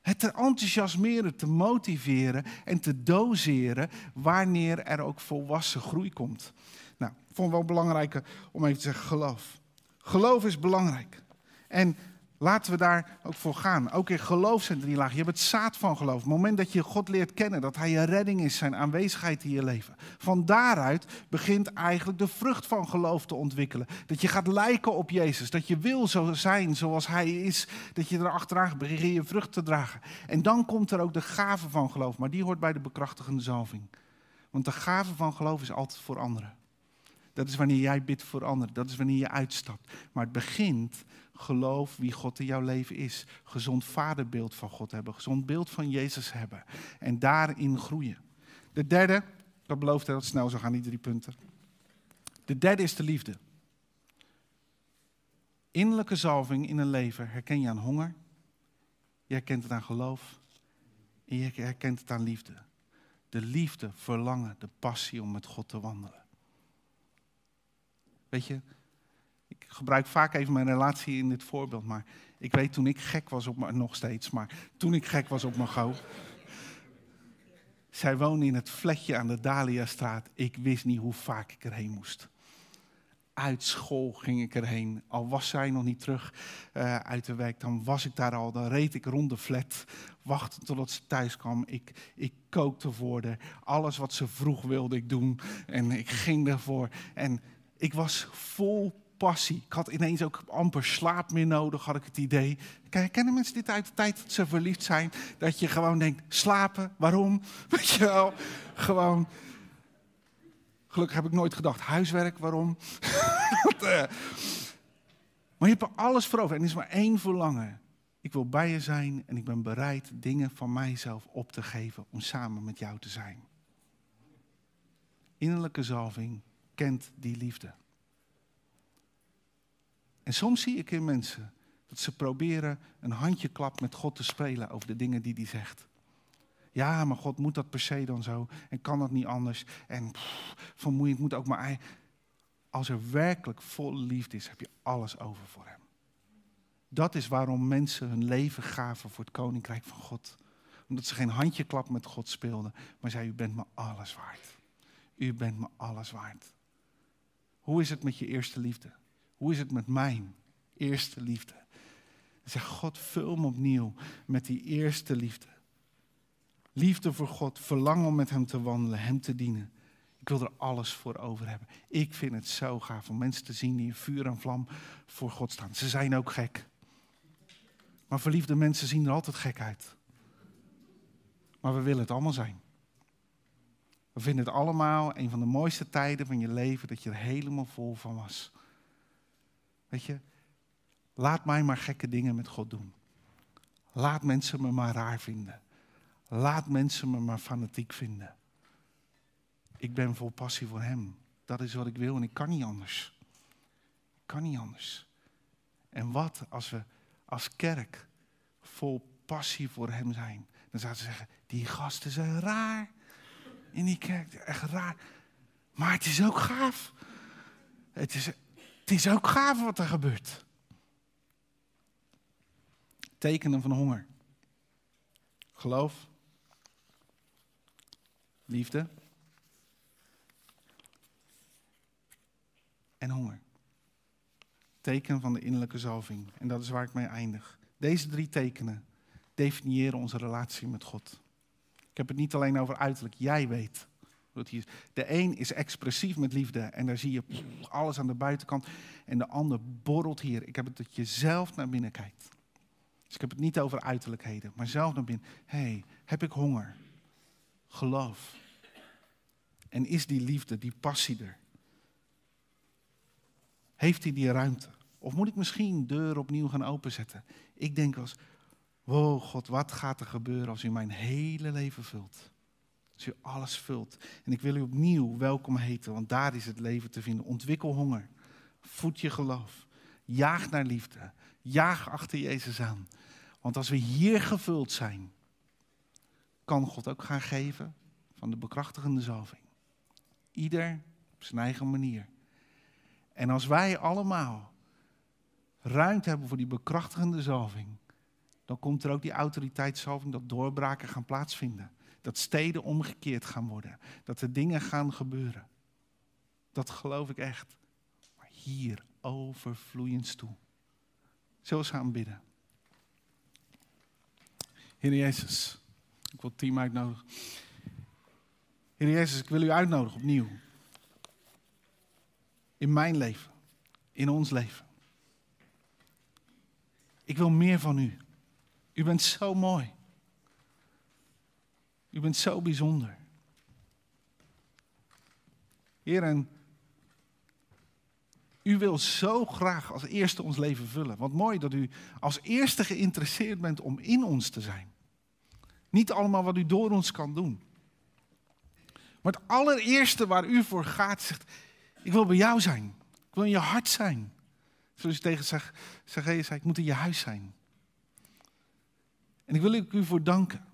Het te enthousiasmeren, te motiveren en te doseren wanneer er ook volwassen groei komt. Nou, ik vond het wel belangrijk om even te zeggen geloof. Geloof is belangrijk. En laten we daar ook voor gaan. Ook in geloof zijn drie lagen. Je hebt het zaad van geloof. Het moment dat je God leert kennen, dat Hij je redding is, zijn aanwezigheid in je leven. Van daaruit begint eigenlijk de vrucht van geloof te ontwikkelen. Dat je gaat lijken op Jezus. Dat je wil zo zijn zoals Hij is. Dat je er achteraan begint je vrucht te dragen. En dan komt er ook de gave van geloof. Maar die hoort bij de bekrachtigende zalving. Want de gave van geloof is altijd voor anderen. Dat is wanneer jij bidt voor anderen. Dat is wanneer je uitstapt. Maar het begint, geloof wie God in jouw leven is. Gezond vaderbeeld van God hebben. Gezond beeld van Jezus hebben. En daarin groeien. De derde, dat belooft heel snel zo gaan die drie punten. De derde is de liefde. Innerlijke zalving in een leven herken je aan honger. Je herkent het aan geloof. En je herkent het aan liefde. De liefde, verlangen, de passie om met God te wandelen. Weet je, ik gebruik vaak even mijn relatie in dit voorbeeld, maar ik weet toen ik gek was op mijn, nog steeds, maar toen ik gek was op mijn gauw. Zij woonde in het fletje aan de Dahlia-straat. Ik wist niet hoe vaak ik erheen moest. Uit school ging ik erheen. Al was zij nog niet terug uh, uit de werk, dan was ik daar al. Dan reed ik rond de flat, wachten totdat ze thuis kwam. Ik, ik kookte voor haar. Alles wat ze vroeg wilde ik doen. En ik ging ervoor. En ik was vol passie. Ik had ineens ook amper slaap meer nodig, had ik het idee. Kennen mensen dit uit de tijd dat ze verliefd zijn? Dat je gewoon denkt, slapen, waarom? Weet je wel, gewoon... Gelukkig heb ik nooit gedacht, huiswerk, waarom? Eh, maar je hebt er alles voor over en er is maar één verlangen. Ik wil bij je zijn en ik ben bereid dingen van mijzelf op te geven om samen met jou te zijn. Innerlijke zalving kent die liefde. En soms zie ik in mensen dat ze proberen een handjeklap met God te spelen over de dingen die hij zegt. Ja, maar God moet dat per se dan zo en kan dat niet anders. En pff, vermoeiend moet ook maar. Als er werkelijk volle liefde is, heb je alles over voor hem. Dat is waarom mensen hun leven gaven voor het koninkrijk van God. Omdat ze geen handjeklap met God speelden, maar zeiden: U bent me alles waard. U bent me alles waard. Hoe is het met je eerste liefde? Hoe is het met mijn eerste liefde? Zeg, God, vul me opnieuw met die eerste liefde. Liefde voor God, verlangen om met Hem te wandelen, Hem te dienen. Ik wil er alles voor over hebben. Ik vind het zo gaaf om mensen te zien die in vuur en vlam voor God staan. Ze zijn ook gek. Maar verliefde mensen zien er altijd gek uit. Maar we willen het allemaal zijn. We vinden het allemaal een van de mooiste tijden van je leven dat je er helemaal vol van was. Weet je, laat mij maar gekke dingen met God doen. Laat mensen me maar raar vinden. Laat mensen me maar fanatiek vinden. Ik ben vol passie voor Hem. Dat is wat ik wil en ik kan niet anders. Ik kan niet anders. En wat als we als kerk vol passie voor Hem zijn? Dan zouden ze zeggen, die gasten zijn raar in die kerk. Echt raar. Maar het is ook gaaf. Het is, het is ook gaaf wat er gebeurt. Tekenen van honger. Geloof. Liefde. En honger. Teken van de innerlijke zalving. En dat is waar ik mee eindig. Deze drie tekenen definiëren onze relatie met God. Ik heb het niet alleen over uiterlijk. Jij weet De een is expressief met liefde en daar zie je alles aan de buitenkant. En de ander borrelt hier. Ik heb het dat je zelf naar binnen kijkt. Dus ik heb het niet over uiterlijkheden, maar zelf naar binnen. Hey, heb ik honger? Geloof. En is die liefde, die passie er? Heeft hij die ruimte? Of moet ik misschien deur opnieuw gaan openzetten? Ik denk als, wow God, wat gaat er gebeuren als u mijn hele leven vult? Als u alles vult. En ik wil u opnieuw welkom heten, want daar is het leven te vinden. Ontwikkel honger. Voed je geloof. Jaag naar liefde. Jaag achter Jezus aan. Want als we hier gevuld zijn, kan God ook gaan geven van de bekrachtigende zalving. Ieder op zijn eigen manier. En als wij allemaal ruimte hebben voor die bekrachtigende zalving, dan komt er ook die autoriteitszalving dat doorbraken gaan plaatsvinden. Dat steden omgekeerd gaan worden. Dat er dingen gaan gebeuren. Dat geloof ik echt. Maar hier overvloeiend toe. Zo gaan bidden. Heer Jezus, ik wil het team uitnodigen. Heer Jezus, ik wil u uitnodigen opnieuw. In mijn leven, in ons leven. Ik wil meer van u. U bent zo mooi. U bent zo bijzonder. Heer, en u wil zo graag als eerste ons leven vullen. Wat mooi dat u als eerste geïnteresseerd bent om in ons te zijn. Niet allemaal wat u door ons kan doen. Maar het allereerste waar u voor gaat, zegt: Ik wil bij jou zijn. Ik wil in je hart zijn. Zoals u tegen Zacchaeus zei: Ik moet in je huis zijn. En ik wil u voor danken.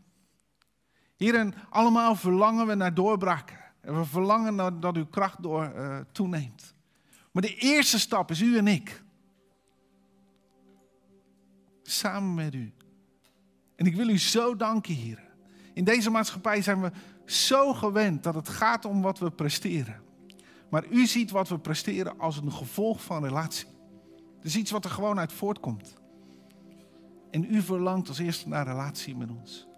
Hierin allemaal verlangen we naar doorbraken. En we verlangen dat uw kracht door uh, toeneemt. Maar de eerste stap is u en ik. Samen met u. En ik wil u zo danken, hier. In deze maatschappij zijn we zo gewend dat het gaat om wat we presteren. Maar u ziet wat we presteren als een gevolg van relatie. Het is iets wat er gewoon uit voortkomt. En u verlangt als eerste naar relatie met ons.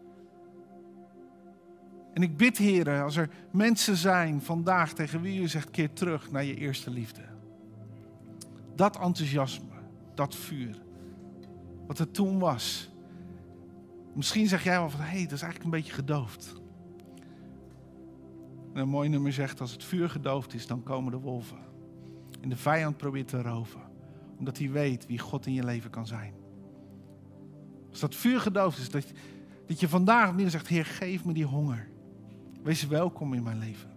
En ik bid, heren, als er mensen zijn vandaag tegen wie u zegt, keer terug naar je eerste liefde. Dat enthousiasme, dat vuur, wat er toen was. Misschien zeg jij wel van, hé, hey, dat is eigenlijk een beetje gedoofd. En een mooi nummer zegt, als het vuur gedoofd is, dan komen de wolven. En de vijand probeert te roven, omdat hij weet wie God in je leven kan zijn. Als dat vuur gedoofd is, dat, dat je vandaag opnieuw zegt, Heer, geef me die honger. Wees welkom in mijn leven.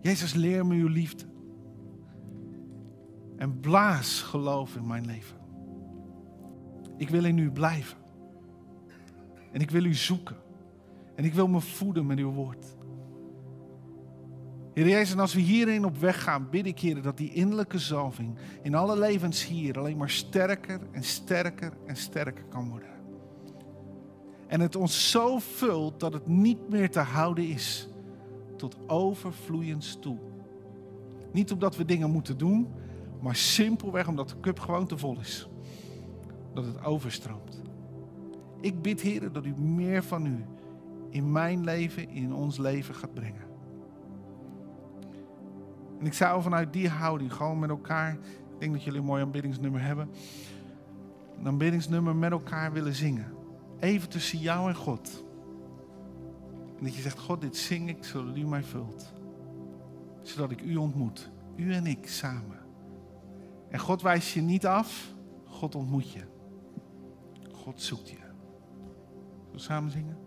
Jezus, leer me uw liefde. En blaas geloof in mijn leven. Ik wil in u blijven. En ik wil u zoeken. En ik wil me voeden met uw woord. Heer Jezus, en als we hierin op weg gaan, bid ik, Heer, dat die innerlijke zalving in alle levens hier alleen maar sterker en sterker en sterker kan worden. En het ons zo vult dat het niet meer te houden is. Tot overvloeiend toe. Niet omdat we dingen moeten doen, maar simpelweg omdat de cup gewoon te vol is. Dat het overstroomt. Ik bid, Heer, dat u meer van u in mijn leven, in ons leven gaat brengen. En ik zou vanuit die houding gewoon met elkaar, ik denk dat jullie een mooi aanbiddingsnummer hebben, een aanbiddingsnummer met elkaar willen zingen. Even tussen jou en God. En dat je zegt, God, dit zing ik zodat u mij vult. Zodat ik u ontmoet. U en ik samen. En God wijst je niet af, God ontmoet je. God zoekt je. Zullen we samen zingen?